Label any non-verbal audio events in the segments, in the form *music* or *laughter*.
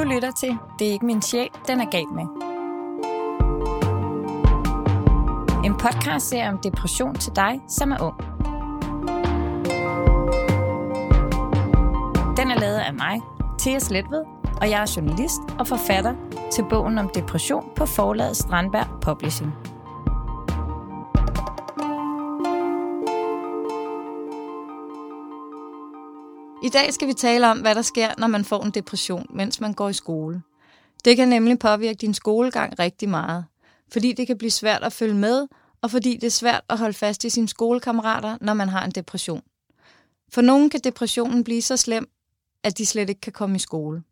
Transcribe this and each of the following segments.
Du lytter til Det er ikke min sjæl, den er galt med. En podcast ser om depression til dig, som er ung. Den er lavet af mig, Thea Sletved, og jeg er journalist og forfatter til bogen om depression på forlaget Strandberg Publishing. I dag skal vi tale om, hvad der sker, når man får en depression, mens man går i skole. Det kan nemlig påvirke din skolegang rigtig meget, fordi det kan blive svært at følge med, og fordi det er svært at holde fast i sine skolekammerater, når man har en depression. For nogen kan depressionen blive så slem, at de slet ikke kan komme i skole.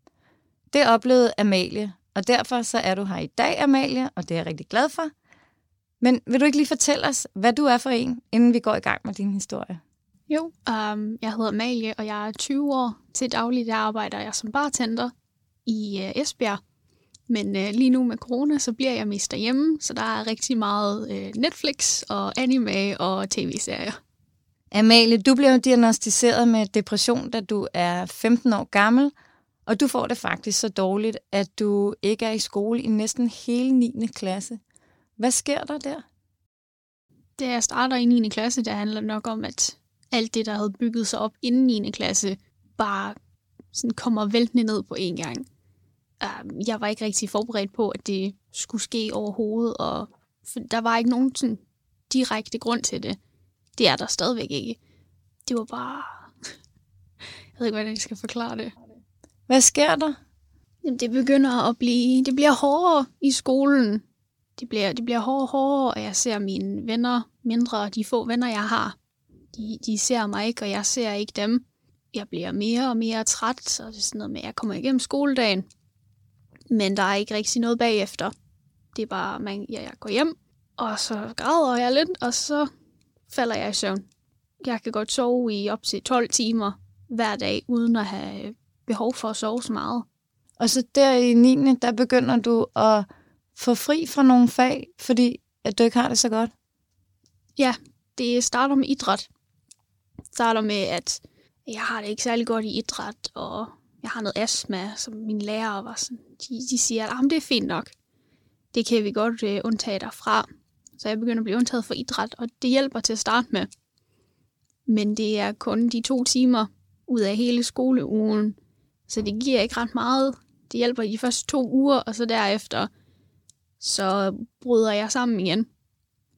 Det oplevede Amalie, og derfor så er du her i dag, Amalie, og det er jeg rigtig glad for. Men vil du ikke lige fortælle os, hvad du er for en, inden vi går i gang med din historie? Jo, um, jeg hedder Amalie, og jeg er 20 år. Til daglig der arbejder jeg som bartender i uh, Esbjerg. Men uh, lige nu med corona, så bliver jeg mest derhjemme, så der er rigtig meget uh, Netflix og anime og tv-serier. Amalie, du blev diagnostiseret med depression, da du er 15 år gammel, og du får det faktisk så dårligt, at du ikke er i skole i næsten hele 9. klasse. Hvad sker der der? Da jeg starter i 9. klasse, der handler nok om, at alt det, der havde bygget sig op inden 9. klasse, bare sådan kommer væltende ned på en gang. Uh, jeg var ikke rigtig forberedt på, at det skulle ske overhovedet, og der var ikke nogen sådan direkte grund til det. Det er der stadigvæk ikke. Det var bare... *laughs* jeg ved ikke, hvordan jeg skal forklare det. Hvad sker der? Jamen, det begynder at blive... Det bliver hårdere i skolen. Det bliver, det bliver hårdere og hårdere, og jeg ser mine venner mindre. De få venner, jeg har, de, de ser mig ikke, og jeg ser ikke dem. Jeg bliver mere og mere træt, og det er sådan noget med, at jeg kommer igennem skoledagen. Men der er ikke rigtig noget bagefter. Det er bare, man, ja, jeg går hjem, og så græder jeg lidt, og så falder jeg i søvn. Jeg kan godt sove i op til 12 timer hver dag, uden at have behov for at sove så meget. Og så der i 9. der begynder du at få fri fra nogle fag, fordi at du ikke har det så godt? Ja, det starter med idræt. Starter med, at jeg har det ikke særlig godt i idræt, og jeg har noget astma, som min lærer var sådan, de, de siger, at ah, det er fint nok. Det kan vi godt uh, undtage dig fra. Så jeg begynder at blive undtaget for idræt, og det hjælper til at starte med. Men det er kun de to timer ud af hele skoleugen, så det giver ikke ret meget. Det hjælper i de første to uger, og så derefter, så bryder jeg sammen igen.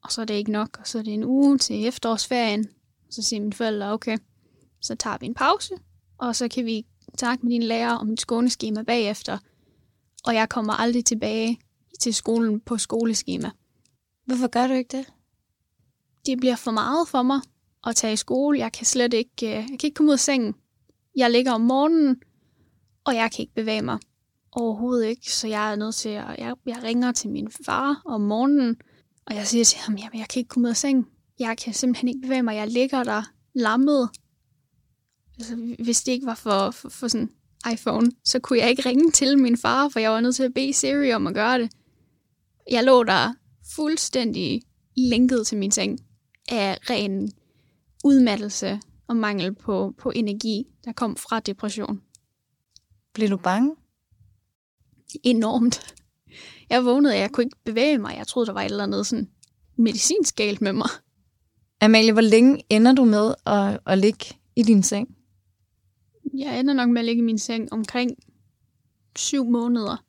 Og så er det ikke nok, og så er det en uge til efterårsferien. Så siger mine forældre, okay, så tager vi en pause, og så kan vi snakke med din lærer om et skåneskema bagefter. Og jeg kommer aldrig tilbage til skolen på skoleskema. Hvorfor gør du ikke det? Det bliver for meget for mig at tage i skole. Jeg kan slet ikke, øh, jeg kan ikke komme ud af sengen. Jeg ligger om morgenen, og jeg kan ikke bevæge mig overhovedet ikke. Så jeg er nødt til at, jeg, jeg ringer til min far om morgenen, og jeg siger til ham, jamen jeg kan ikke komme ud af sengen. Jeg kan simpelthen ikke bevæge mig. Jeg ligger der lammet. Altså, hvis det ikke var for, for, for sådan iPhone, så kunne jeg ikke ringe til min far, for jeg var nødt til at bede Siri om at gøre det. Jeg lå der fuldstændig lænket til min seng af ren udmattelse og mangel på, på energi, der kom fra depression. Blev du bange? Enormt. Jeg vågnede, og jeg kunne ikke bevæge mig. Jeg troede, der var et eller andet sådan medicinsk galt med mig. Amalie, hvor længe ender du med at, at ligge i din seng? Jeg ender nok med at ligge i min seng omkring syv måneder.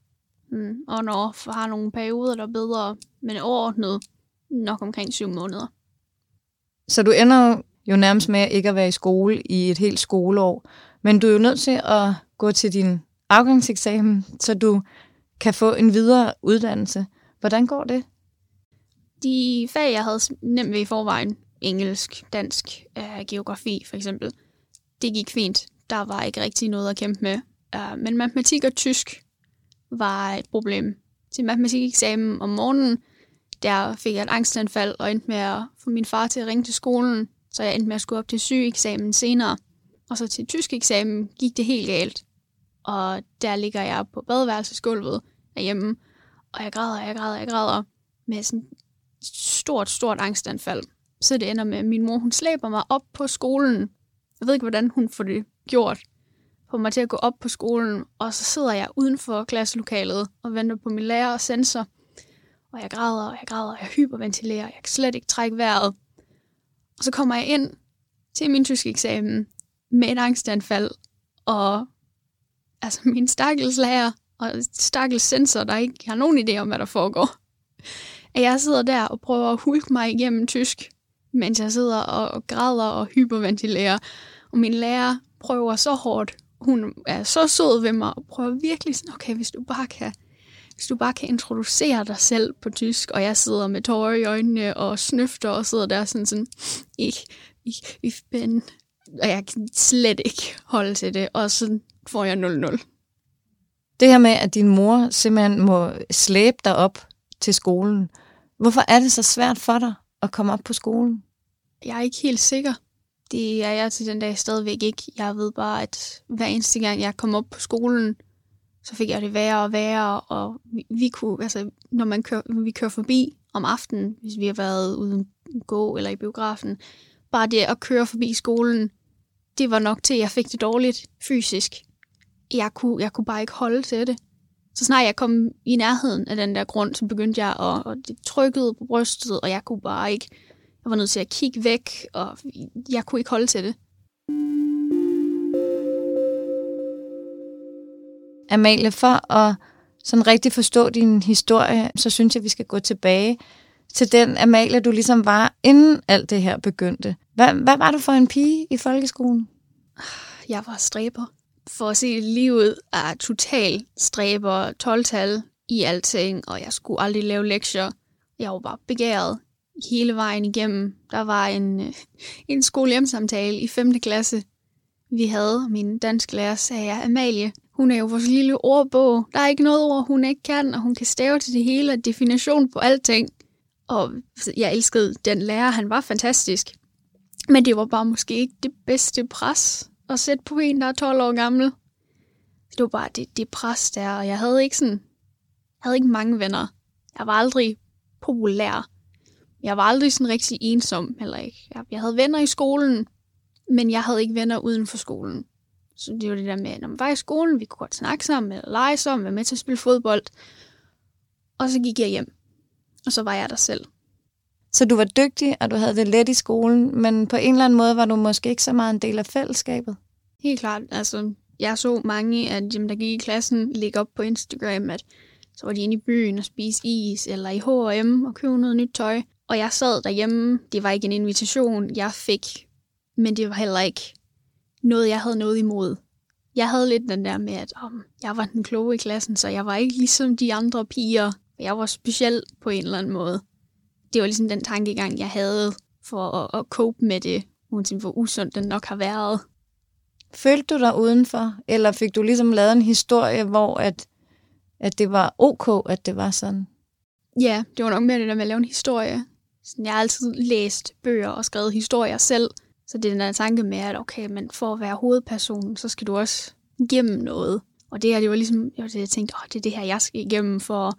Mm. Og når har nogle perioder, der er bedre, men overordnet nok omkring syv måneder. Så du ender jo nærmest med ikke at være i skole i et helt skoleår, men du er jo nødt til at gå til din afgangseksamen, så du kan få en videre uddannelse. Hvordan går det? De fag, jeg havde nemt ved i forvejen, engelsk, dansk, øh, geografi for eksempel, det gik fint. Der var ikke rigtig noget at kæmpe med. Øh, men matematik og tysk var et problem. Til matematikeksamen om morgenen, der fik jeg et angstanfald og endte med at få min far til at ringe til skolen, så jeg endte med at skulle op til sygeeksamen senere. Og så til tysk eksamen gik det helt galt. Og der ligger jeg på badeværelsesgulvet derhjemme, og jeg græder, jeg græder, jeg græder med sådan et stort, stort angstanfald. Så det ender med, at min mor hun slæber mig op på skolen. Jeg ved ikke, hvordan hun får det gjort. Får mig til at gå op på skolen, og så sidder jeg uden for klasselokalet og venter på min lærer og sensor. Og jeg græder, og jeg græder, og jeg hyperventilerer, jeg kan slet ikke trække vejret. Og så kommer jeg ind til min tyske eksamen med et angstanfald, og altså min stakkels lærer og stakkels sensor, der ikke har nogen idé om, hvad der foregår. At jeg sidder der og prøver at hulke mig igennem tysk, mens jeg sidder og græder og hyperventilerer. Og min lærer prøver så hårdt. Hun er så sød ved mig og prøver virkelig sådan, okay, hvis du bare kan, hvis du bare kan introducere dig selv på tysk, og jeg sidder med tårer i øjnene og snøfter og sidder der sådan sådan, ich, ich, ich bin, og jeg kan slet ikke holde til det, og så får jeg 0-0. Det her med, at din mor simpelthen må slæbe dig op til skolen, hvorfor er det så svært for dig at komme op på skolen? Jeg er ikke helt sikker. Det er jeg til den dag stadigvæk ikke. Jeg ved bare, at hver eneste gang jeg kom op på skolen, så fik jeg det værre og værre, og vi, vi kunne, altså, når man kører, vi kører forbi om aftenen, hvis vi har været ude gå eller i biografen, bare det at køre forbi skolen, det var nok til, at jeg fik det dårligt fysisk. Jeg kunne, jeg kunne bare ikke holde til det. Så snart jeg kom i nærheden af den der grund, så begyndte jeg at, og det trykkede på brystet, og jeg kunne bare ikke, jeg var nødt til at kigge væk, og jeg kunne ikke holde til det. Amalie, for at sådan rigtig forstå din historie, så synes jeg, vi skal gå tilbage til den Amalie, du ligesom var, inden alt det her begyndte. Hvad, hvad var du for en pige i folkeskolen? Jeg var stræber. For at se livet er total stræber, 12-tal i alting, og jeg skulle aldrig lave lektier. Jeg var bare begæret hele vejen igennem. Der var en, øh, en skolehjemsamtale i 5. klasse, vi havde. Min dansk lærer sagde, Amalie, hun er jo vores lille ordbog. Der er ikke noget ord, hun ikke kan, og hun kan stave til det hele, og definition på alting. Og jeg elskede den lærer, han var fantastisk. Men det var bare måske ikke det bedste pres at sætte på en, der er 12 år gammel. Det var bare det, det pres der, og jeg havde ikke sådan, havde ikke mange venner. Jeg var aldrig populær. Jeg var aldrig sådan rigtig ensom, heller ikke. Jeg, jeg havde venner i skolen, men jeg havde ikke venner uden for skolen. Så det var det der med, når man var i skolen, vi kunne godt snakke sammen, eller lege sammen, være med til at spille fodbold. Og så gik jeg hjem. Og så var jeg der selv. Så du var dygtig, og du havde det let i skolen, men på en eller anden måde var du måske ikke så meget en del af fællesskabet? Helt klart. Altså, jeg så mange af dem, der gik i klassen, lægge op på Instagram, at så var de inde i byen og spise is, eller i H&M og købe noget nyt tøj. Og jeg sad derhjemme. Det var ikke en invitation, jeg fik, men det var heller ikke noget, jeg havde noget imod. Jeg havde lidt den der med, at om, jeg var den kloge i klassen, så jeg var ikke ligesom de andre piger. Jeg var speciel på en eller anden måde. Det var ligesom den tankegang, jeg havde for at, at cope med det, uanset hvor usundt den nok har været. Følte du dig udenfor, eller fik du ligesom lavet en historie, hvor at, at det var ok, at det var sådan? Ja, det var nok mere det der med at lave en historie. Sådan, jeg har altid læst bøger og skrevet historier selv, så det er den der tanke med, at okay, men for at være hovedpersonen, så skal du også igennem noget. Og det her, det var ligesom, det var det, jeg tænkte, åh, det er det her, jeg skal igennem for,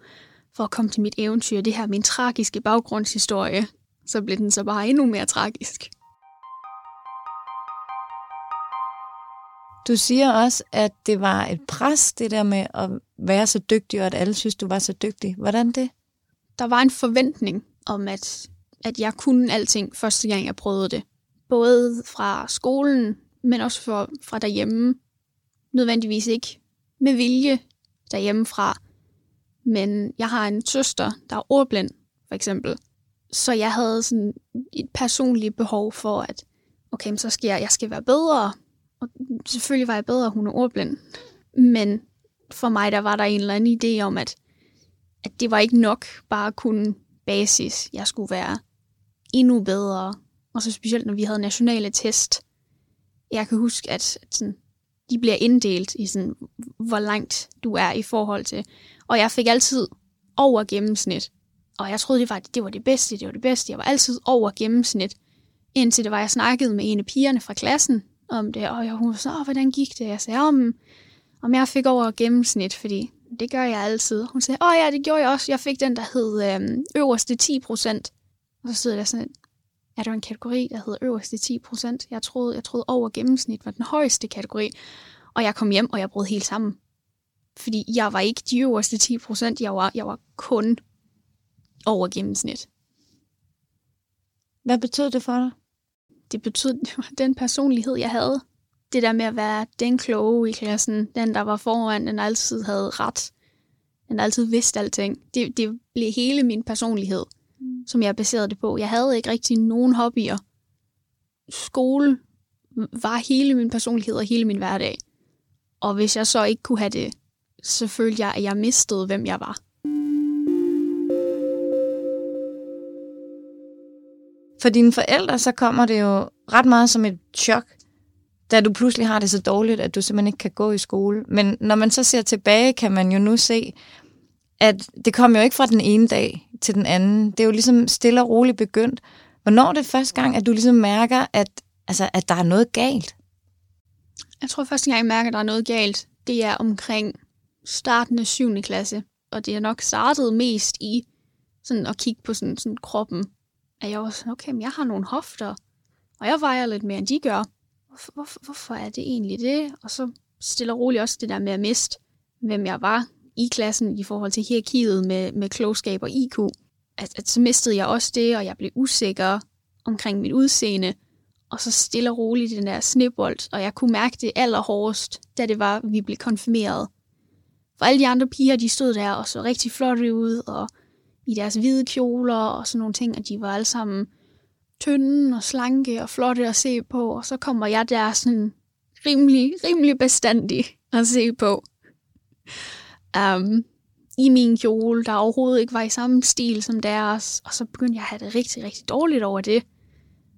for at komme til mit eventyr. Det her min tragiske baggrundshistorie. Så blev den så bare endnu mere tragisk. Du siger også, at det var et pres, det der med at være så dygtig, og at alle synes, du var så dygtig. Hvordan det? Der var en forventning om, at, at jeg kunne alting første gang, jeg prøvede det. Både fra skolen, men også for, fra derhjemme. Nødvendigvis ikke med vilje derhjemmefra. Men jeg har en søster, der er ordblind, for eksempel. Så jeg havde sådan et personligt behov for, at okay, så skal jeg, jeg skal være bedre. Og selvfølgelig var jeg bedre, hun er ordblind. Men for mig, der var der en eller anden idé om, at, at det var ikke nok bare kun basis. Jeg skulle være endnu bedre. Og så specielt, når vi havde nationale test. Jeg kan huske, at, at sådan, de bliver inddelt i sådan, hvor langt du er i forhold til. Og jeg fik altid over gennemsnit. Og jeg troede, det var det, var det bedste, det var det bedste. Jeg var altid over gennemsnit. Indtil det var, jeg snakkede med en af pigerne fra klassen om det, og jeg, hun var hvordan gik det? Jeg sagde, om, om jeg fik over gennemsnit, fordi det gør jeg altid. Hun sagde, åh ja, det gjorde jeg også. Jeg fik den, der hed øhm, øverste 10 procent. Og så sidder der sådan, er der en kategori, der hedder øverste 10 procent? Jeg troede, jeg troede over gennemsnit var den højeste kategori. Og jeg kom hjem, og jeg brød helt sammen. Fordi jeg var ikke de øverste 10 procent, jeg var, jeg var kun over gennemsnit. Hvad betød det for dig? Det betød, *laughs* det var den personlighed, jeg havde. Det der med at være den kloge i klassen, den der var foran, den altid havde ret, den altid vidste alting. Det, det blev hele min personlighed, mm. som jeg baserede det på. Jeg havde ikke rigtig nogen hobbyer. Skole var hele min personlighed og hele min hverdag. Og hvis jeg så ikke kunne have det, så følte jeg, at jeg mistede, hvem jeg var. For dine forældre, så kommer det jo ret meget som et chok, da du pludselig har det så dårligt, at du simpelthen ikke kan gå i skole. Men når man så ser tilbage, kan man jo nu se, at det kom jo ikke fra den ene dag til den anden. Det er jo ligesom stille og roligt begyndt. Hvornår er det første gang, at du ligesom mærker, at, altså, at der er noget galt? Jeg tror første gang, jeg mærker, at der er noget galt, det er omkring starten af 7. klasse. Og det er nok startet mest i sådan at kigge på sådan, sådan kroppen. At jeg var sådan, okay, men jeg har nogle hofter, og jeg vejer lidt mere, end de gør. Hvorfor, hvorfor, hvorfor er det egentlig det? Og så stille og roligt også det der med at miste, hvem jeg var i klassen i forhold til hierarkiet med, med klogskab og IQ. At, at så mistede jeg også det, og jeg blev usikker omkring mit udseende. Og så stille og roligt den der snibbold, og jeg kunne mærke det allerhårdest, da det var, vi blev konfirmeret. For alle de andre piger, de stod der og så rigtig flotte ud, og i deres hvide kjoler og sådan nogle ting, og de var alle sammen tynde og slanke og flotte at se på, og så kommer jeg der sådan rimelig, rimelig bestandig at se på. Um, I min kjole, der overhovedet ikke var i samme stil som deres, og så begyndte jeg at have det rigtig, rigtig dårligt over det.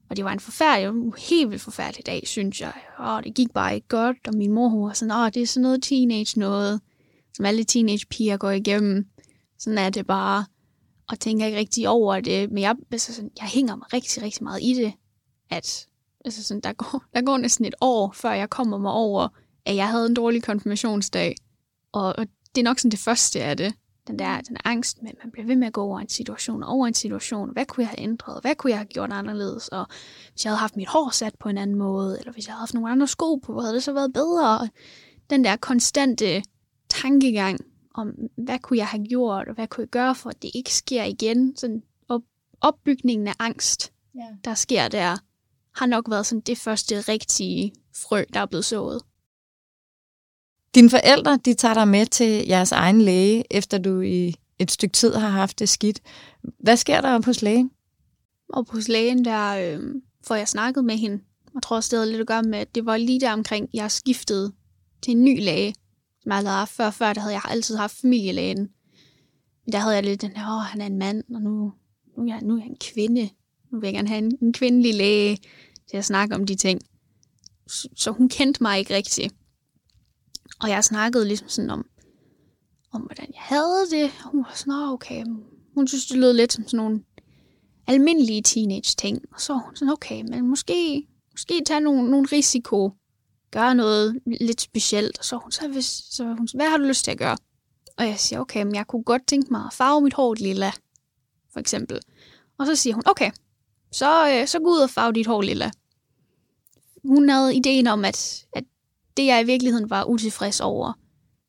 Og det var en forfærdelig, helt vildt forfærdelig dag, synes jeg. Og det gik bare ikke godt, og min mor hun var sådan, åh, det er sådan noget teenage noget, som alle teenage piger går igennem. Sådan er det bare og tænker ikke rigtig over det, men jeg, altså sådan, jeg hænger mig rigtig, rigtig meget i det, at altså sådan, der, går, der går næsten et år, før jeg kommer mig over, at jeg havde en dårlig konfirmationsdag. Og, og det er nok sådan det første af det. Den der, den angst med, at man bliver ved med at gå over en situation, over en situation. Hvad kunne jeg have ændret? Hvad kunne jeg have gjort anderledes? Og hvis jeg havde haft mit hår sat på en anden måde, eller hvis jeg havde haft nogle andre sko på, havde det så været bedre? Den der konstante tankegang om, hvad kunne jeg have gjort, og hvad kunne jeg gøre for, at det ikke sker igen. Sådan op, opbygningen af angst, ja. der sker der, har nok været sådan det første rigtige frø, der er blevet sået. Dine forældre, de tager dig med til jeres egen læge, efter du i et stykke tid har haft det skidt. Hvad sker der hos lægen? Og hos lægen, der øh, får jeg snakket med hende. Jeg tror også, det havde lidt at gøre med, at det var lige der omkring, jeg skiftede til en ny læge som jeg havde haft før. Før der havde jeg altid haft familielægen. Men der havde jeg lidt den her, åh, han er en mand, og nu, nu, er jeg, nu er jeg en kvinde. Nu vil jeg gerne have en, en kvindelig læge til at snakke om de ting. Så, så hun kendte mig ikke rigtigt. Og jeg snakkede ligesom sådan om, om hvordan jeg havde det. Og hun var sådan, okay. Hun synes, det lød lidt som sådan nogle almindelige teenage-ting. Og så hun sådan, okay, men måske, måske tage nogle, nogle risiko gøre noget lidt specielt. Og så hun så, hvis, så hun, hvad har du lyst til at gøre? Og jeg siger, okay, men jeg kunne godt tænke mig at farve mit hår lilla, for eksempel. Og så siger hun, okay, så, øh, så gå ud og farve dit hår lilla. Hun havde ideen om, at, at det jeg i virkeligheden var utilfreds over,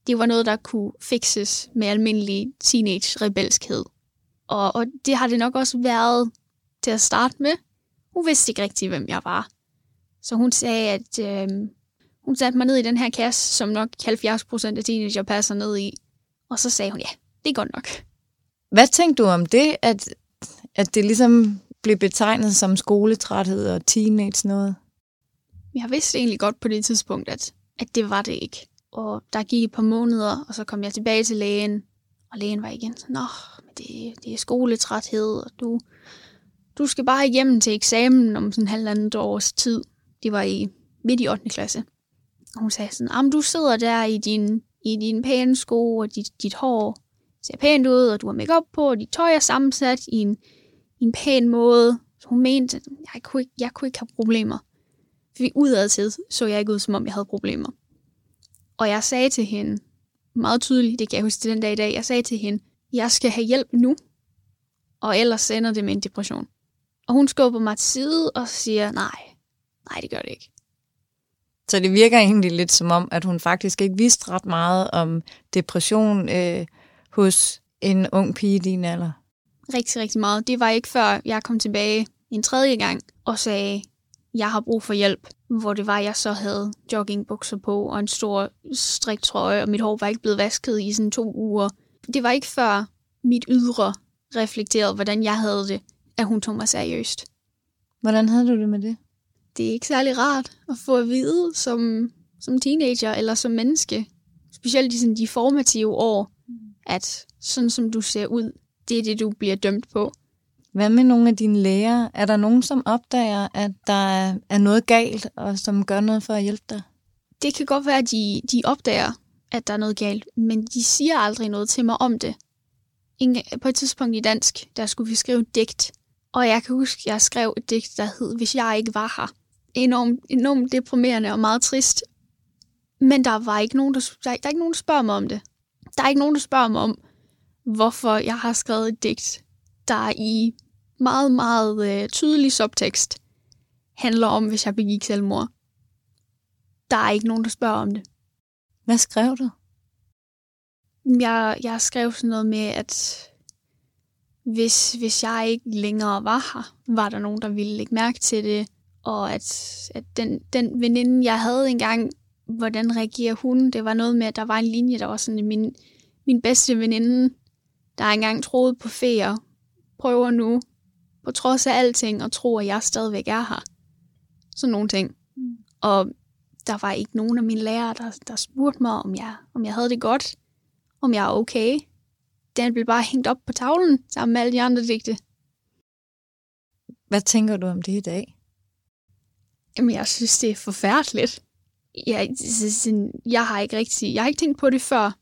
det var noget, der kunne fixes med almindelig teenage-rebelskhed. Og, og det har det nok også været til at starte med. Hun vidste ikke rigtig, hvem jeg var. Så hun sagde, at øh, hun satte mig ned i den her kasse, som nok 70 procent af teenager passer ned i. Og så sagde hun, ja, det er godt nok. Hvad tænkte du om det, at, at det ligesom blev betegnet som skoletræthed og teenage noget? Jeg vidste egentlig godt på det tidspunkt, at, at det var det ikke. Og der gik et par måneder, og så kom jeg tilbage til lægen, og lægen var igen sådan, Nå, men det, det er skoletræthed, og du, du skal bare igennem til eksamen om sådan en halvandet års tid. Det var i midt i 8. klasse. Og hun sagde sådan, om du sidder der i din, i din pæne sko, og dit, dit hår ser pænt ud, og du har makeup på, og dit tøj er sammensat i en, i en pæn måde. Så hun mente, at jeg kunne ikke, jeg kunne ikke have problemer. Fordi udadtil så jeg ikke ud, som om jeg havde problemer. Og jeg sagde til hende, meget tydeligt, det kan jeg huske den dag i dag, jeg sagde til hende, jeg skal have hjælp nu, og ellers sender det med en depression. Og hun skubber mig til side og siger, nej, nej, det gør det ikke. Så det virker egentlig lidt som om, at hun faktisk ikke vidste ret meget om depression øh, hos en ung pige i din alder. Rigtig, rigtig meget. Det var ikke før jeg kom tilbage en tredje gang og sagde, jeg har brug for hjælp. Hvor det var, jeg så havde joggingbukser på og en stor striktrøje, og mit hår var ikke blevet vasket i sådan to uger. Det var ikke før mit ydre reflekterede, hvordan jeg havde det, at hun tog mig seriøst. Hvordan havde du det med det? Det er ikke særlig rart at få at vide som, som teenager eller som menneske, specielt i sådan de formative år, at sådan som du ser ud, det er det, du bliver dømt på. Hvad med nogle af dine læger? Er der nogen, som opdager, at der er noget galt, og som gør noget for at hjælpe dig? Det kan godt være, at de, de opdager, at der er noget galt, men de siger aldrig noget til mig om det. På et tidspunkt i dansk, der skulle vi skrive et digt, og jeg kan huske, at jeg skrev et digt, der hed Hvis jeg ikke var her. Enormt, enormt deprimerende og meget trist. Men der var ikke nogen, der, der, der er ikke nogen, der spørger mig om det. Der er ikke nogen, der spørger mig om, hvorfor jeg har skrevet et digt, der i meget, meget øh, tydelig subtekst handler om, hvis jeg begik selvmord. Der er ikke nogen, der spørger om det. Hvad skrev du? Jeg, jeg skrev sådan noget med, at hvis, hvis jeg ikke længere var her, var der nogen, der ville lægge mærke til det, og at, at den, den veninde, jeg havde engang, hvordan reagerer hun? Det var noget med, at der var en linje, der var sådan, min, min bedste veninde, der engang troede på feer, prøver nu, på trods af alting, at tro, at jeg stadigvæk er her. Sådan nogle ting. Mm. Og der var ikke nogen af mine lærere, der, der spurgte mig, om jeg, om jeg havde det godt, om jeg er okay. Den blev bare hængt op på tavlen sammen med alle de andre digte. Hvad tænker du om det i dag? Jamen, jeg synes, det er forfærdeligt. Jeg, jeg har ikke rigtig, jeg har ikke tænkt på det før,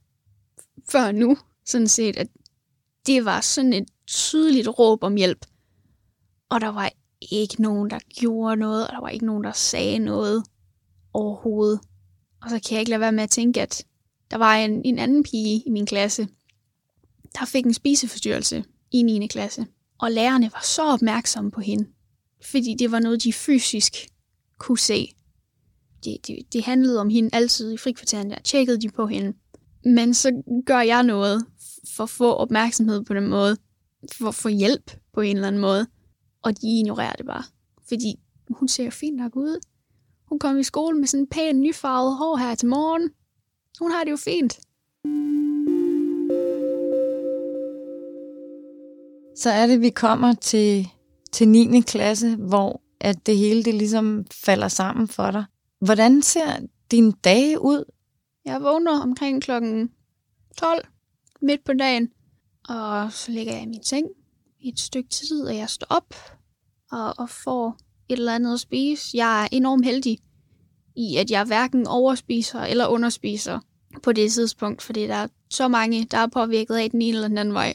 før nu, sådan set, at det var sådan et tydeligt råb om hjælp. Og der var ikke nogen, der gjorde noget, og der var ikke nogen, der sagde noget overhovedet. Og så kan jeg ikke lade være med at tænke, at der var en, en anden pige i min klasse, der fik en spiseforstyrrelse i 9. klasse. Og lærerne var så opmærksomme på hende, fordi det var noget, de fysisk kunne se. Det, det, det handlede om hende altid i frikvarteren, der tjekkede de på hende. Men så gør jeg noget for at få opmærksomhed på den måde, for at få hjælp på en eller anden måde. Og de ignorerer det bare. Fordi hun ser fint nok ud. Hun kom i skole med sådan en pæn nyfarvet hår her til morgen. Hun har det jo fint. Så er det, vi kommer til, til 9. klasse, hvor at det hele det ligesom falder sammen for dig. Hvordan ser din dag ud? Jeg vågner omkring klokken 12 midt på dagen, og så ligger jeg i min seng i et stykke tid, og jeg står op og, og får et eller andet at spise. Jeg er enormt heldig i, at jeg hverken overspiser eller underspiser på det tidspunkt, fordi der er så mange, der er påvirket af den ene eller den anden vej.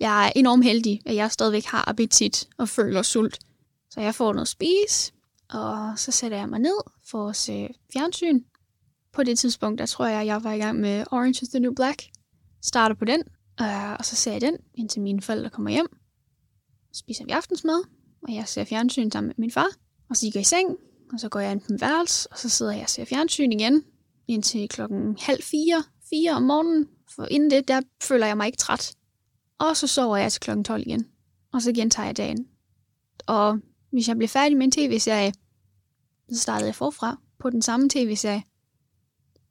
Jeg er enormt heldig, at jeg stadigvæk har appetit og føler sult. Så jeg får noget at spise, og så sætter jeg mig ned for at se fjernsyn. På det tidspunkt, der tror jeg, jeg var i gang med Orange is the New Black. Starter på den, øh, og så ser jeg den, indtil mine forældre kommer hjem. Så spiser vi aftensmad, og jeg ser fjernsyn sammen med min far. Og så går jeg i seng, og så går jeg ind på min værelse, og så sidder jeg og ser fjernsyn igen, indtil klokken halv fire, fire om morgenen. For inden det, der føler jeg mig ikke træt. Og så sover jeg til klokken 12 igen. Og så gentager jeg dagen. Og hvis jeg bliver færdig med en tv-serie, så startede jeg forfra på den samme tv-serie.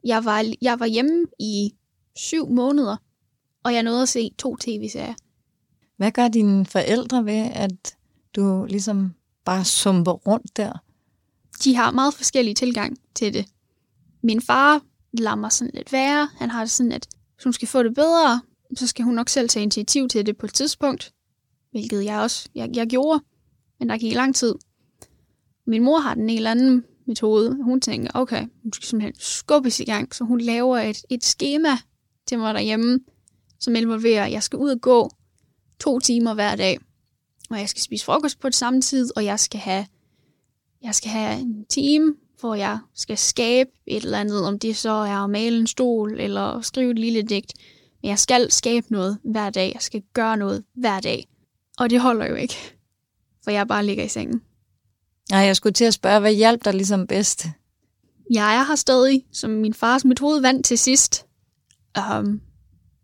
Jeg var, jeg var hjemme i syv måneder, og jeg nåede at se to tv-serier. Hvad gør dine forældre ved, at du ligesom bare sumper rundt der? De har meget forskellige tilgang til det. Min far lader mig sådan lidt være. Han har det sådan, at hvis hun skal få det bedre, så skal hun nok selv tage initiativ til det på et tidspunkt. Hvilket jeg også jeg, jeg gjorde, men der gik lang tid. Min mor har den en eller anden metode. Hun tænker, okay, hun skal simpelthen skubbes i gang, så hun laver et, et schema til mig derhjemme, som involverer, at jeg skal ud og gå to timer hver dag, og jeg skal spise frokost på det samme tid, og jeg skal have, jeg skal have en time, hvor jeg skal skabe et eller andet, om det så er at male en stol, eller skrive et lille digt. Men jeg skal skabe noget hver dag. Jeg skal gøre noget hver dag. Og det holder jo ikke, for jeg bare ligger i sengen. Nej, jeg skulle til at spørge, hvad hjalp dig ligesom bedst? Jeg er her stadig, som min fars metode vandt til sidst. Um,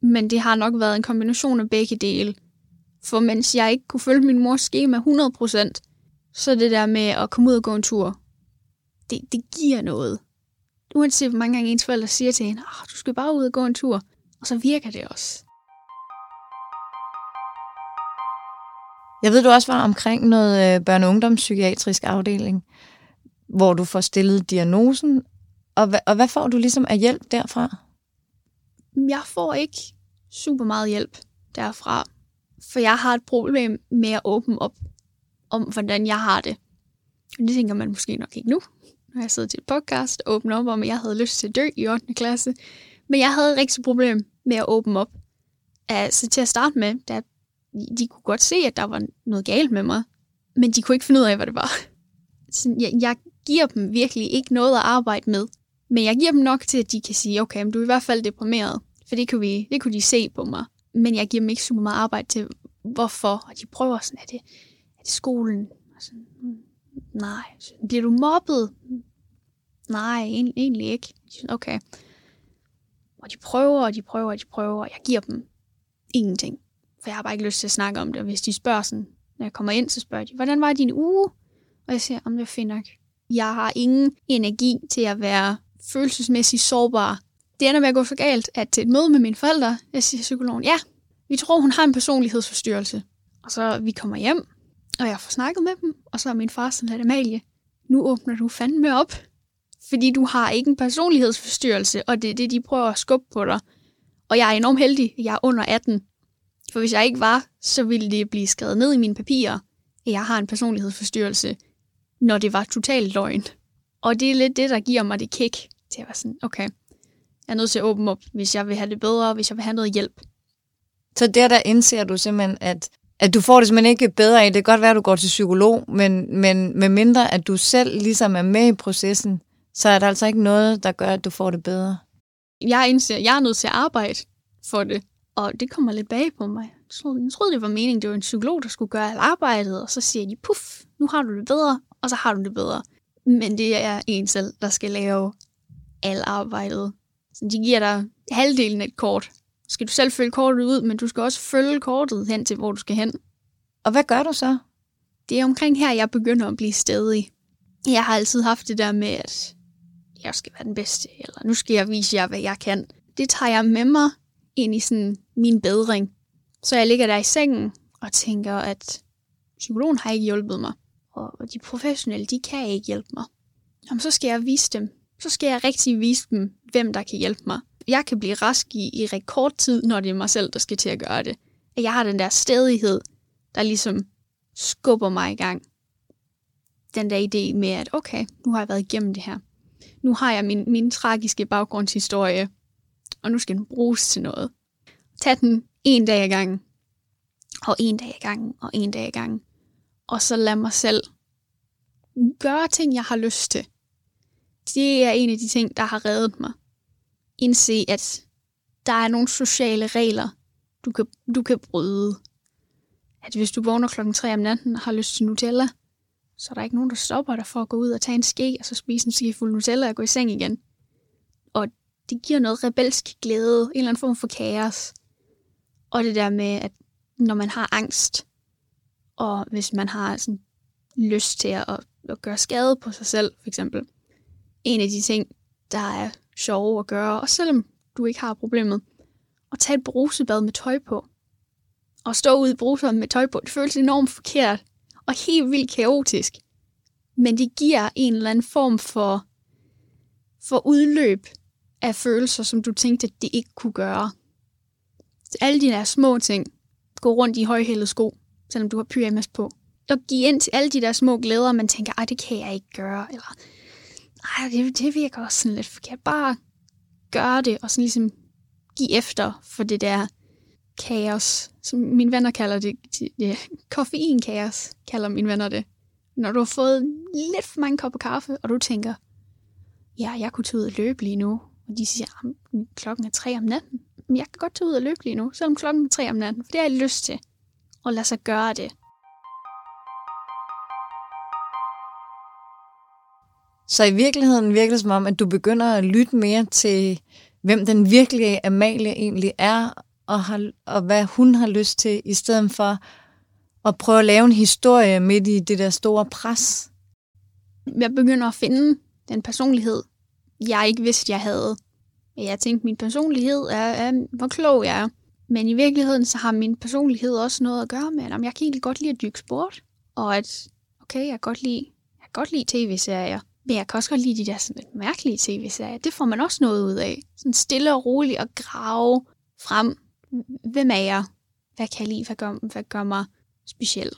men det har nok været en kombination af begge dele. For mens jeg ikke kunne følge min mors schema 100%, så det der med at komme ud og gå en tur, det, det giver noget. Uanset hvor mange gange ens forældre siger til hende, oh, du skal bare ud og gå en tur, og så virker det også. Jeg ved, du også var omkring noget øh, børne- og ungdomspsykiatrisk afdeling, hvor du får stillet diagnosen, og, hva- og hvad får du ligesom af hjælp derfra? Jeg får ikke super meget hjælp derfra, for jeg har et problem med at åbne op om, hvordan jeg har det. Og det tænker man måske nok ikke nu, når jeg sidder til et podcast og åbner op om, at jeg havde lyst til at dø i 8. klasse. Men jeg havde et rigtig problem med at åbne op. Altså til at starte med, da de kunne godt se, at der var noget galt med mig, men de kunne ikke finde ud af, hvad det var. *laughs* Så jeg, jeg giver dem virkelig ikke noget at arbejde med, men jeg giver dem nok til, at de kan sige, okay, men du er i hvert fald deprimeret, for det kunne, vi, det kunne de se på mig. Men jeg giver dem ikke super meget arbejde til, hvorfor, og de prøver sådan, er det, er det skolen? Og sådan, hmm, nej. Så, Bliver du mobbet? Hmm, nej, egentlig, egentlig ikke. Okay. Og de prøver, og de prøver, og de prøver, og jeg giver dem ingenting. For jeg har bare ikke lyst til at snakke om det. Og hvis de spørger sådan, når jeg kommer ind, så spørger de, hvordan var din uge? Og jeg siger, om det er fint nok. Jeg har ingen energi til at være følelsesmæssigt sårbar. Det ender med at gå så galt, at til et møde med mine forældre, jeg siger psykologen, ja, vi tror, hun har en personlighedsforstyrrelse. Og så vi kommer hjem, og jeg får snakket med dem, og så er min far sådan lidt, Amalie, nu åbner du fandme op, fordi du har ikke en personlighedsforstyrrelse, og det er det, de prøver at skubbe på dig. Og jeg er enormt heldig, jeg er under 18. For hvis jeg ikke var, så ville det blive skrevet ned i mine papirer, at jeg har en personlighedsforstyrrelse, når det var totalt løgn. Og det er lidt det, der giver mig det kick til at være sådan, okay, jeg er nødt til at åbne op, hvis jeg vil have det bedre, hvis jeg vil have noget hjælp. Så der, der indser du simpelthen, at, at du får det simpelthen ikke bedre af. Det kan godt være, at du går til psykolog, men, men med mindre, at du selv ligesom er med i processen, så er der altså ikke noget, der gør, at du får det bedre. Jeg indser, at jeg er nødt til at arbejde for det, og det kommer lidt bag på mig. Jeg troede, jeg troede, det var meningen, det var en psykolog, der skulle gøre alt arbejdet, og så siger de, puff, nu har du det bedre, og så har du det bedre. Men det er en selv, der skal lave alt arbejdet. Så de giver dig halvdelen af et kort. Så skal du selv følge kortet ud, men du skal også følge kortet hen til, hvor du skal hen. Og hvad gør du så? Det er omkring her, jeg begynder at blive stedig. Jeg har altid haft det der med, at jeg skal være den bedste, eller nu skal jeg vise jer, hvad jeg kan. Det tager jeg med mig ind i sådan min bedring. Så jeg ligger der i sengen og tænker, at psykologen har ikke hjulpet mig, og de professionelle, de kan ikke hjælpe mig. Jamen, så skal jeg vise dem. Så skal jeg rigtig vise dem, hvem der kan hjælpe mig. Jeg kan blive rask i, i rekordtid, når det er mig selv, der skal til at gøre det. At jeg har den der stedighed, der ligesom skubber mig i gang. Den der idé med, at okay, nu har jeg været igennem det her. Nu har jeg min, min tragiske baggrundshistorie, og nu skal den bruges til noget. Tag den en dag ad gangen, og en dag ad gangen, og en dag ad gangen. Og så lad mig selv gøre ting, jeg har lyst til. Det er en af de ting, der har reddet mig. Indse, at der er nogle sociale regler, du kan, du kan bryde. At hvis du vågner klokken 3 om natten og har lyst til Nutella, så er der ikke nogen, der stopper dig for at gå ud og tage en ske, og så spise en ske fuld Nutella og gå i seng igen. Det giver noget rebelsk glæde, en eller anden form for kaos. Og det der med, at når man har angst, og hvis man har sådan lyst til at, at gøre skade på sig selv, for eksempel. En af de ting, der er sjove at gøre, og selvom du ikke har problemet, at tage et brusebad med tøj på. Og stå ude i bruseren med tøj på, det føles enormt forkert, og helt vildt kaotisk. Men det giver en eller anden form for, for udløb af følelser, som du tænkte, at det ikke kunne gøre. Så alle de der små ting, gå rundt i højhælede sko, selvom du har pyjamas på. Og give ind til alle de der små glæder, man tænker, ej, det kan jeg ikke gøre, eller ej, det, det virker også sådan lidt forkert. Bare gøre det, og sådan ligesom give efter for det der kaos, som mine venner kalder det, det koffeinkaos, kalder mine venner det. Når du har fået lidt for mange kopper kaffe, og du tænker, ja, jeg kunne tage ud og løbe lige nu, og de siger, at klokken er tre om natten. Men jeg kan godt tage ud og løbe lige nu, selvom klokken er tre om natten, for det har jeg lyst til. Og lad sig gøre det. Så i virkeligheden virker det som om, at du begynder at lytte mere til, hvem den virkelige Amalie egentlig er, og, har, og hvad hun har lyst til, i stedet for at prøve at lave en historie midt i det der store pres. Jeg begynder at finde den personlighed, jeg ikke vidste, jeg havde. Jeg tænkte, min personlighed er, er hvor klog jeg er. Men i virkeligheden, så har min personlighed også noget at gøre med, at jeg kan egentlig godt lide at dykke sport, og at, okay, jeg kan godt lide, jeg kan godt lide tv-serier, men jeg kan også godt lide de der sådan lidt mærkelige tv-serier. Det får man også noget ud af. Sådan stille og roligt at grave frem. Hvem er jeg? Hvad kan jeg lide? Hvad gør, hvad gør mig speciel?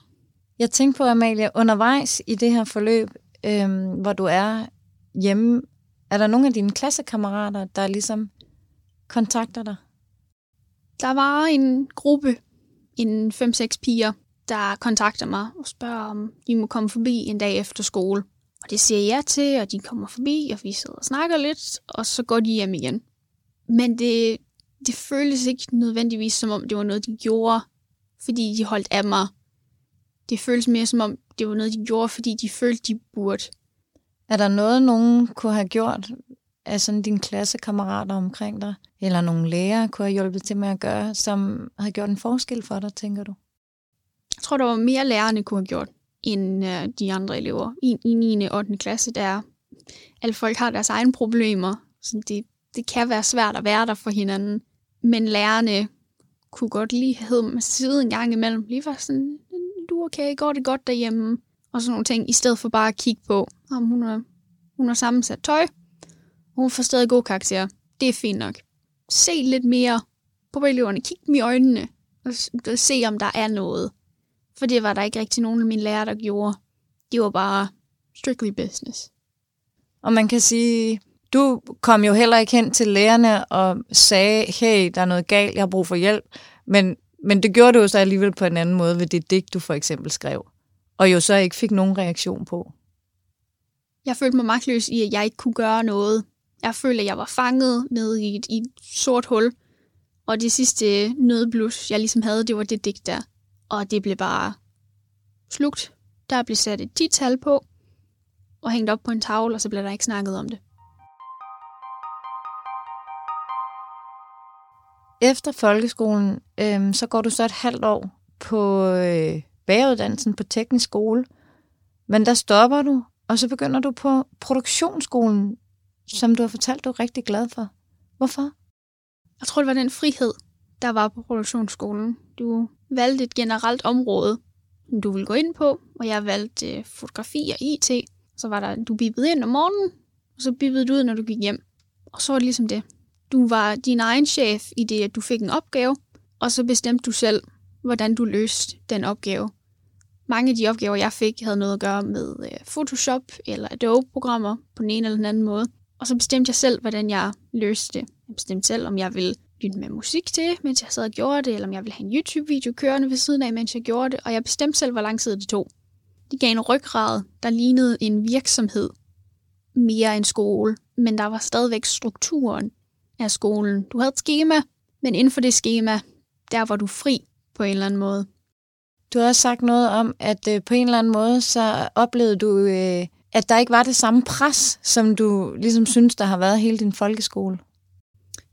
Jeg tænkte på, Amalie, undervejs i det her forløb, øhm, hvor du er hjemme, er der nogle af dine klassekammerater, der ligesom kontakter dig? Der var en gruppe, en 5-6 piger, der kontakter mig og spørger, om de må komme forbi en dag efter skole. Og det siger jeg til, og de kommer forbi, og vi sidder og snakker lidt, og så går de hjem igen. Men det, det føles ikke nødvendigvis, som om det var noget, de gjorde, fordi de holdt af mig. Det føles mere, som om det var noget, de gjorde, fordi de følte, de burde. Er der noget, nogen kunne have gjort af sådan dine klassekammerater omkring dig, eller nogle lærere kunne have hjulpet til med at gøre, som har gjort en forskel for dig, tænker du? Jeg tror, der var mere lærerne kunne have gjort, end øh, de andre elever. I, I 9. og 8. klasse, der alle folk har deres egne problemer, så det, det kan være svært at være der for hinanden. Men lærerne kunne godt lige have med siden en gang imellem. Lige var sådan, du er okay, går det godt derhjemme? Og sådan nogle ting, i stedet for bare at kigge på, om hun har, hun har sammensat tøj, hun får stadig gode karakterer. Det er fint nok. Se lidt mere på eleverne. Kig dem i øjnene. Og se, om der er noget. For det var der ikke rigtig nogen af mine lærere, der gjorde. Det var bare strictly business. Og man kan sige, du kom jo heller ikke hen til lærerne og sagde, hey, der er noget galt, jeg har brug for hjælp. Men, men det gjorde du jo så alligevel på en anden måde ved det digt, du for eksempel skrev. Og jo så ikke fik nogen reaktion på. Jeg følte mig magtløs i, at jeg ikke kunne gøre noget. Jeg følte, at jeg var fanget nede i et, i et sort hul. Og det sidste nødblus, jeg ligesom havde, det var det digt der. Og det blev bare slugt. Der blev sat et tital på, og hængt op på en tavle, og så blev der ikke snakket om det. Efter folkeskolen, øh, så går du så et halvt år på øh, bageruddannelsen på teknisk skole. Men der stopper du, og så begynder du på produktionsskolen, som du har fortalt, du er rigtig glad for. Hvorfor? Jeg tror, det var den frihed, der var på produktionsskolen. Du valgte et generelt område, du ville gå ind på, og jeg valgte øh, fotografi og IT. Så var der, du bippede ind om morgenen, og så bippede du ud, når du gik hjem. Og så var det ligesom det. Du var din egen chef i det, at du fik en opgave, og så bestemte du selv, hvordan du løste den opgave. Mange af de opgaver, jeg fik, havde noget at gøre med øh, Photoshop eller Adobe-programmer på den ene eller den anden måde. Og så bestemte jeg selv, hvordan jeg løste det. Jeg bestemte selv, om jeg ville lytte med musik til, mens jeg sad og gjorde det, eller om jeg ville have en YouTube-video kørende ved siden af, mens jeg gjorde det, og jeg bestemte selv, hvor lang tid det tog. Det gav en ryggrad, der lignede en virksomhed mere end skole, men der var stadigvæk strukturen af skolen. Du havde et schema, men inden for det schema, der var du fri på en eller anden måde. Du har også sagt noget om, at øh, på en eller anden måde, så oplevede du, øh, at der ikke var det samme pres, som du ligesom synes, der har været hele din folkeskole.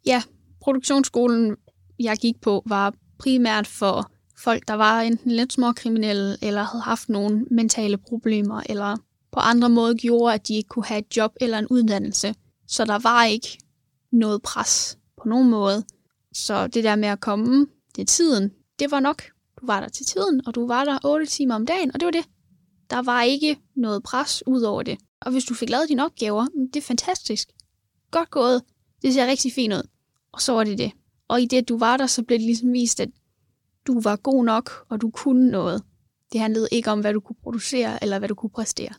Ja, produktionsskolen, jeg gik på, var primært for folk, der var enten lidt småkriminelle, eller havde haft nogle mentale problemer, eller på andre måder gjorde, at de ikke kunne have et job eller en uddannelse. Så der var ikke noget pres på nogen måde. Så det der med at komme, det er tiden, det var nok. Du var der til tiden, og du var der 8 timer om dagen, og det var det. Der var ikke noget pres ud over det. Og hvis du fik lavet dine opgaver, det er fantastisk. Godt gået. Det ser rigtig fint ud. Og så var det det. Og i det, du var der, så blev det ligesom vist, at du var god nok, og du kunne noget. Det handlede ikke om, hvad du kunne producere, eller hvad du kunne præstere.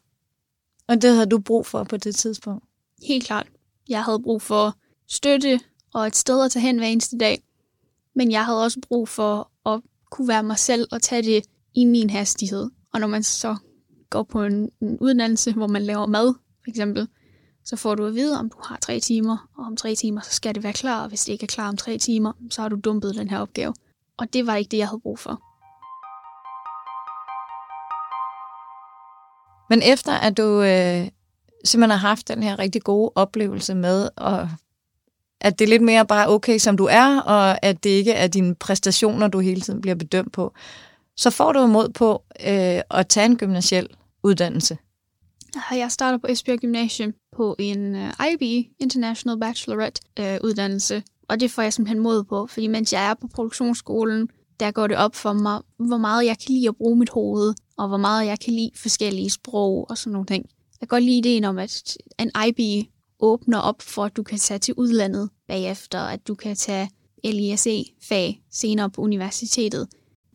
Og det havde du brug for på det tidspunkt? Helt klart. Jeg havde brug for støtte og et sted at tage hen hver eneste dag. Men jeg havde også brug for at kunne være mig selv og tage det i min hastighed. Og når man så går på en, en uddannelse, hvor man laver mad, for eksempel, så får du at vide, om du har tre timer, og om tre timer, så skal det være klar, og hvis det ikke er klar om tre timer, så har du dumpet den her opgave. Og det var ikke det, jeg havde brug for. Men efter at du øh, simpelthen har haft den her rigtig gode oplevelse med, at at det er lidt mere bare okay, som du er, og at det ikke er dine præstationer, du hele tiden bliver bedømt på, så får du mod på øh, at tage en gymnasiel uddannelse. Jeg starter på Esbjerg Gymnasium på en øh, uh, IB, International Bachelorette uh, uddannelse, og det får jeg simpelthen mod på, fordi mens jeg er på produktionsskolen, der går det op for mig, hvor meget jeg kan lide at bruge mit hoved, og hvor meget jeg kan lide forskellige sprog og sådan nogle ting. Jeg kan godt lide ideen om, at en IB åbner op for, at du kan tage til udlandet bagefter, at du kan tage LISE-fag senere på universitetet.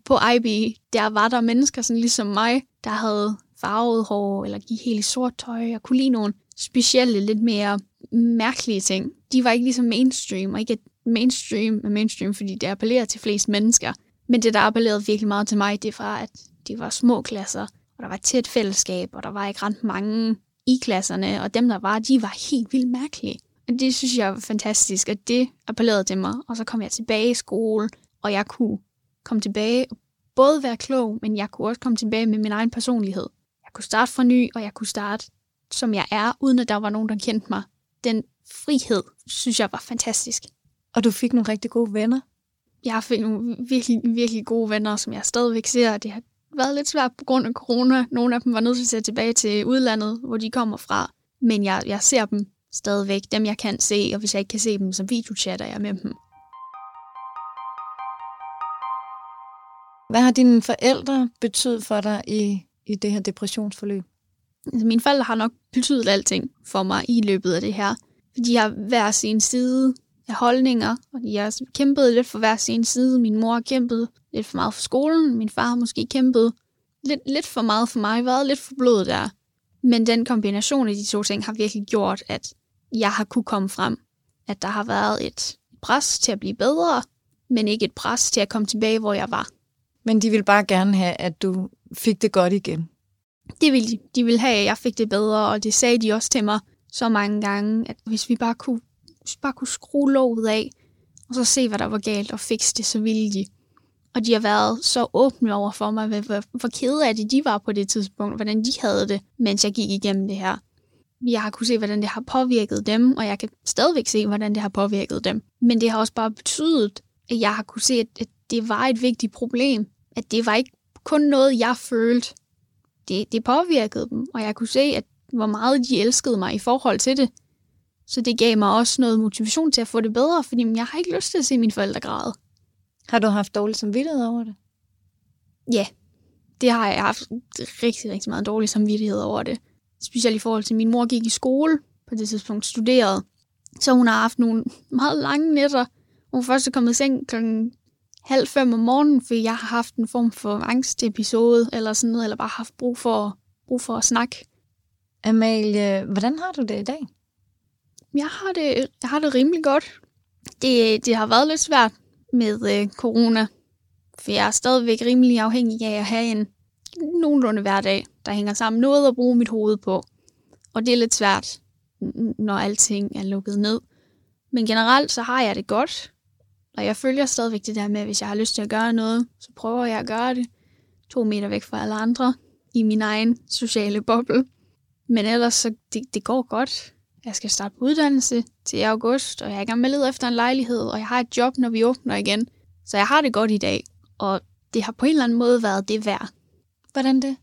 På IB, der var der mennesker sådan ligesom mig, der havde farvet hår, eller gik helt i sort tøj, og kunne lide nogle specielle, lidt mere mærkelige ting. De var ikke ligesom mainstream, og ikke mainstream er mainstream, fordi det appellerer til flest mennesker. Men det, der appellerede virkelig meget til mig, det var, at de var små klasser, og der var tæt fællesskab, og der var ikke ret mange i klasserne, og dem, der var, de var helt vildt mærkelige. Og det synes jeg var fantastisk, og det appellerede til mig. Og så kom jeg tilbage i skole, og jeg kunne komme tilbage og både være klog, men jeg kunne også komme tilbage med min egen personlighed. Jeg kunne starte fra ny, og jeg kunne starte, som jeg er, uden at der var nogen, der kendte mig. Den frihed, synes jeg var fantastisk. Og du fik nogle rigtig gode venner? Jeg fik nogle virkelig, virkelig gode venner, som jeg stadigvæk ser. Det har været lidt svært på grund af corona. Nogle af dem var nødt til at tage tilbage til udlandet, hvor de kommer fra. Men jeg, jeg ser dem stadigvæk, dem jeg kan se, og hvis jeg ikke kan se dem, så videochatter jeg med dem. Hvad har dine forældre betydet for dig i, i det her depressionsforløb? Altså, mine forældre har nok betydet alting for mig i løbet af det her. De har hver sin side holdninger, og de har kæmpet lidt for hver sin side. Min mor kæmpet lidt for meget for skolen, min far måske kæmpet lidt, lidt for meget for mig, været lidt for blod der. Men den kombination af de to ting har virkelig gjort, at jeg har kunne komme frem. At der har været et pres til at blive bedre, men ikke et pres til at komme tilbage, hvor jeg var. Men de vil bare gerne have, at du fik det godt igen. Det vil de. De vil have, at jeg fik det bedre, og det sagde de også til mig så mange gange, at hvis vi bare kunne, hvis bare kunne skrue låget af, og så se, hvad der var galt, og fikse det, så ville de. Og de har været så åbne over for mig, hvor, hvor kede af det de var på det tidspunkt, hvordan de havde det, mens jeg gik igennem det her. Jeg har kunne se, hvordan det har påvirket dem, og jeg kan stadigvæk se, hvordan det har påvirket dem. Men det har også bare betydet, at jeg har kunne se, at det var et vigtigt problem. At det var ikke kun noget, jeg følte. Det, det påvirkede dem, og jeg kunne se, at hvor meget de elskede mig i forhold til det. Så det gav mig også noget motivation til at få det bedre, fordi jeg har ikke lyst til at se mine forældre græde. Har du haft dårlig samvittighed over det? Ja, det har jeg haft rigtig, rigtig meget dårlig samvittighed over det. Specielt i forhold til, at min mor gik i skole på det tidspunkt, studerede. Så hun har haft nogle meget lange nætter. Hun er først kommet i seng klokken halv fem om morgenen, fordi jeg har haft en form for angstepisode, eller sådan noget, eller bare haft brug for, brug for at snakke. Amalie, hvordan har du det i dag? Jeg har det, jeg har det rimelig godt. Det, det har været lidt svært med øh, corona, for jeg er stadigvæk rimelig afhængig af at have en nogenlunde hverdag, der hænger sammen. Noget at bruge mit hoved på. Og det er lidt svært, når alting er lukket ned. Men generelt så har jeg det godt. Og jeg følger stadigvæk det der med, at hvis jeg har lyst til at gøre noget, så prøver jeg at gøre det. To meter væk fra alle andre. I min egen sociale boble. Men ellers så det, det går godt. Jeg skal starte på uddannelse til august, og jeg er i gang med at lede efter en lejlighed, og jeg har et job, når vi åbner igen. Så jeg har det godt i dag, og det har på en eller anden måde været det værd. Hvordan det?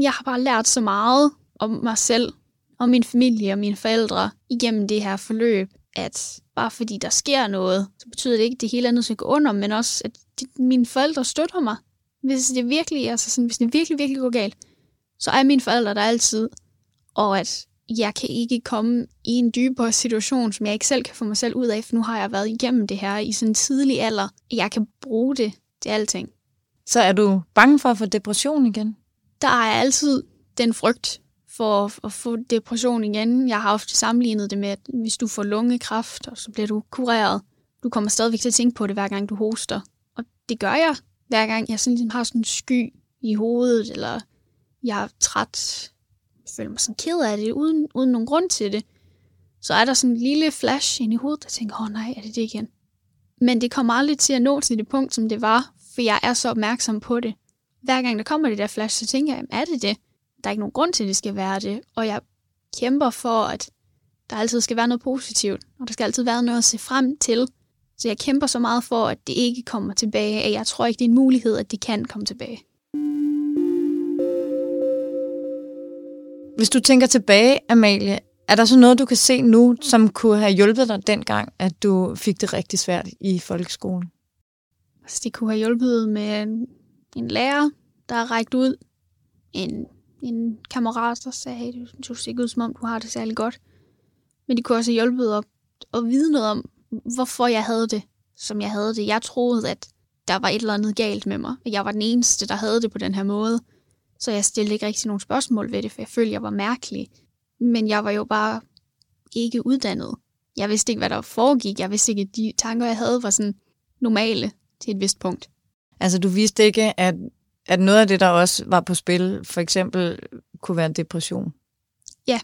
Jeg har bare lært så meget om mig selv, og min familie og mine forældre igennem det her forløb, at bare fordi der sker noget, så betyder det ikke, at det hele andet skal gå under, men også, at de, mine forældre støtter mig. Hvis det virkelig, altså sådan, hvis det virkelig, virkelig går galt, så er mine forældre der altid. Og at jeg kan ikke komme i en dybere situation, som jeg ikke selv kan få mig selv ud af, for nu har jeg været igennem det her i sådan en tidlig alder. Jeg kan bruge det til alting. Så er du bange for at få depression igen? Der er altid den frygt for at få depression igen. Jeg har ofte sammenlignet det med, at hvis du får lungekræft, og så bliver du kureret, du kommer stadigvæk til at tænke på det, hver gang du hoster. Og det gør jeg, hver gang jeg sådan ligesom har sådan en sky i hovedet, eller jeg er træt, føler mig sådan ked af det, uden, uden nogen grund til det. Så er der sådan en lille flash ind i hovedet, der tænker, åh oh, nej, er det det igen? Men det kommer aldrig til at nå til det punkt, som det var, for jeg er så opmærksom på det. Hver gang der kommer det der flash, så tænker jeg, er det det? Der er ikke nogen grund til, at det skal være det. Og jeg kæmper for, at der altid skal være noget positivt, og der skal altid være noget at se frem til. Så jeg kæmper så meget for, at det ikke kommer tilbage, at jeg tror ikke, det er en mulighed, at det kan komme tilbage. Hvis du tænker tilbage, Amalie, er der så noget, du kan se nu, som kunne have hjulpet dig dengang, at du fik det rigtig svært i folkeskolen? Altså, det kunne have hjulpet med en, en lærer, der har rækket ud. En, en kammerat, der sagde, hey, du ser ikke ud, som om du har det særlig godt. Men det kunne også have hjulpet at, at vide noget om, hvorfor jeg havde det, som jeg havde det. Jeg troede, at der var et eller andet galt med mig. Jeg var den eneste, der havde det på den her måde. Så jeg stillede ikke rigtig nogen spørgsmål ved det, for jeg følte, jeg var mærkelig. Men jeg var jo bare ikke uddannet. Jeg vidste ikke, hvad der foregik. Jeg vidste ikke, at de tanker, jeg havde, var sådan normale til et vist punkt. Altså, du vidste ikke, at, at noget af det, der også var på spil, for eksempel kunne være en depression? Ja,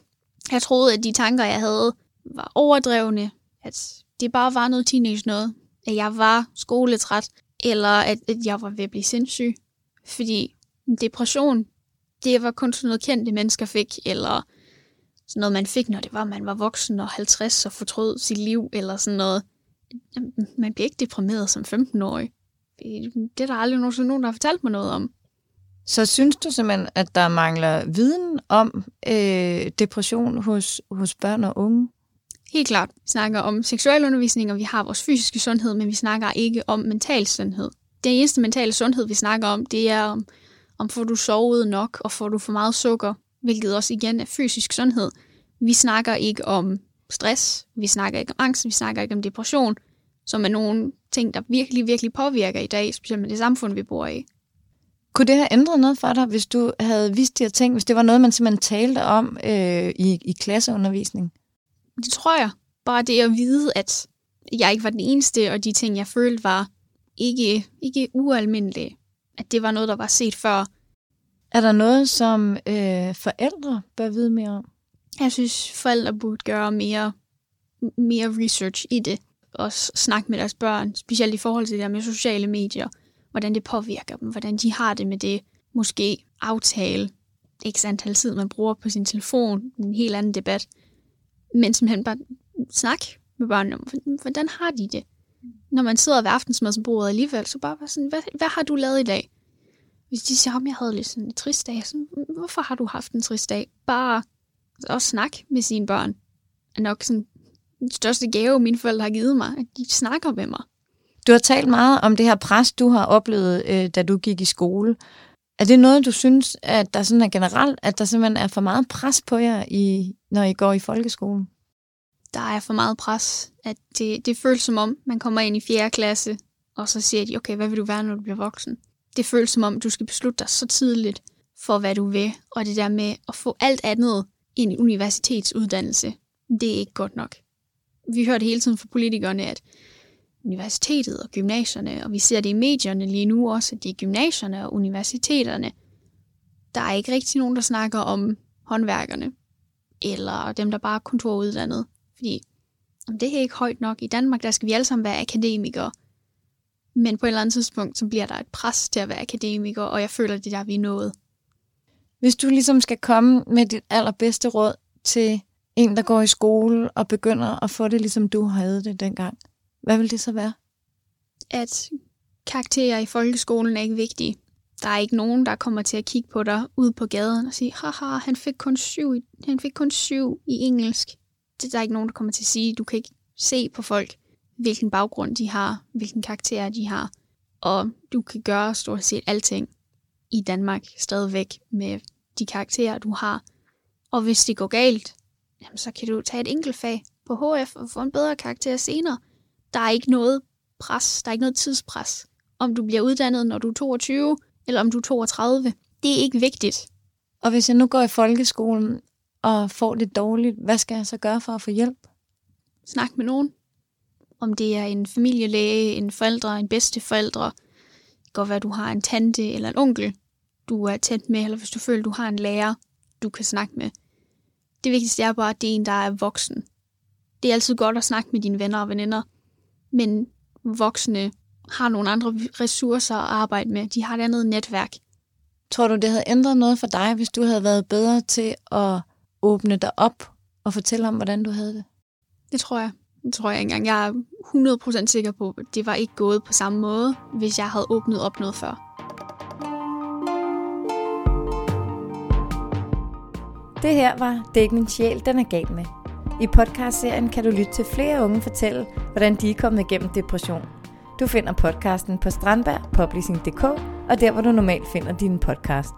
jeg troede, at de tanker, jeg havde, var overdrevne. At det bare var noget teenage noget. At jeg var skoletræt, eller at, at jeg var ved at blive sindssyg. Fordi depression, det var kun sådan noget kendte mennesker fik, eller sådan noget, man fik, når det var, man var voksen og 50 og fortrød sit liv, eller sådan noget. Man bliver ikke deprimeret som 15-årig. Det er der aldrig nogensinde nogen, der har fortalt mig noget om. Så synes du simpelthen, at der mangler viden om øh, depression hos, hos børn og unge? Helt klart. Vi snakker om seksualundervisning, og vi har vores fysiske sundhed, men vi snakker ikke om mental sundhed. Det eneste mentale sundhed, vi snakker om, det er om, om får du sovet nok, og får du for meget sukker, hvilket også igen er fysisk sundhed. Vi snakker ikke om stress, vi snakker ikke om angst, vi snakker ikke om depression, som er nogle ting, der virkelig, virkelig påvirker i dag, specielt med det samfund, vi bor i. Kunne det have ændret noget for dig, hvis du havde vidst de her ting, hvis det var noget, man simpelthen talte om øh, i, i klasseundervisning? Det tror jeg. Bare det at vide, at jeg ikke var den eneste, og de ting, jeg følte, var ikke, ikke ualmindelige. At det var noget, der var set før. Er der noget, som øh, forældre bør vide mere om? Jeg synes, forældre burde gøre mere, mere research i det. Og snakke med deres børn, specielt i forhold til det der med sociale medier. Hvordan det påvirker dem, hvordan de har det med det. Måske aftale ikke antal tid, man bruger på sin telefon. En helt anden debat. Men simpelthen bare snak med børnene om, hvordan har de det? Når man sidder ved aftensmadsbordet alligevel, så bare sådan, hvad, hvad har du lavet i dag? Hvis de siger, om jeg havde lidt sådan en trist dag, så hvorfor har du haft en trist dag? Bare at snak med sine børn er nok sådan den største gave, mine forældre har givet mig, at de snakker med mig. Du har talt meget om det her pres, du har oplevet, øh, da du gik i skole. Er det noget, du synes, at der sådan er generelt, at der simpelthen er for meget pres på jer, i, når I går i folkeskolen? Der er for meget pres. At det, det føles som om, man kommer ind i 4. klasse, og så siger de, okay, hvad vil du være, når du bliver voksen? Det føles som om, du skal beslutte dig så tidligt for, hvad du vil. Og det der med at få alt andet ind i universitetsuddannelse, det er ikke godt nok. Vi hører det hele tiden fra politikerne, at universitetet og gymnasierne, og vi ser det i medierne lige nu også, at det er gymnasierne og universiteterne. Der er ikke rigtig nogen, der snakker om håndværkerne, eller dem, der bare er kontoruddannet. Fordi det er ikke højt nok. I Danmark, der skal vi alle sammen være akademikere. Men på et eller andet tidspunkt, så bliver der et pres til at være akademiker, og jeg føler, det er der, vi er nået. Hvis du ligesom skal komme med dit allerbedste råd til en, der går i skole og begynder at få det, ligesom du havde det dengang, hvad vil det så være? At karakterer i folkeskolen er ikke vigtige. Der er ikke nogen, der kommer til at kigge på dig ude på gaden og sige, haha, han fik kun syv, han fik kun syv i engelsk. Det der er ikke nogen, der kommer til at sige, du kan ikke se på folk, hvilken baggrund de har, hvilken karakter de har. Og du kan gøre stort set alting i Danmark stadigvæk med de karakterer, du har. Og hvis det går galt, jamen, så kan du tage et enkelt fag på HF og få en bedre karakter senere. Der er ikke noget pres, der er ikke noget tidspres. Om du bliver uddannet, når du er 22, eller om du er 32, det er ikke vigtigt. Og hvis jeg nu går i folkeskolen og får det dårligt, hvad skal jeg så gøre for at få hjælp? Snak med nogen. Om det er en familielæge, en forældre, en bedsteforældre. Det kan godt være, at du har en tante eller en onkel, du er tæt med, eller hvis du føler, at du har en lærer, du kan snakke med. Det vigtigste er bare, at det er en, der er voksen. Det er altid godt at snakke med dine venner og veninder, men voksne har nogle andre ressourcer at arbejde med. De har et andet netværk. Tror du, det havde ændret noget for dig, hvis du havde været bedre til at åbne dig op og fortælle om, hvordan du havde det? Det tror jeg. Det tror jeg ikke engang. Jeg er 100% sikker på, at det var ikke gået på samme måde, hvis jeg havde åbnet op noget før. Det her var Det er ikke min sjæl, den er gal med. I podcastserien kan du lytte til flere unge fortælle, hvordan de er kommet igennem depression. Du finder podcasten på strandbergpublishing.dk og der, hvor du normalt finder dine podcast.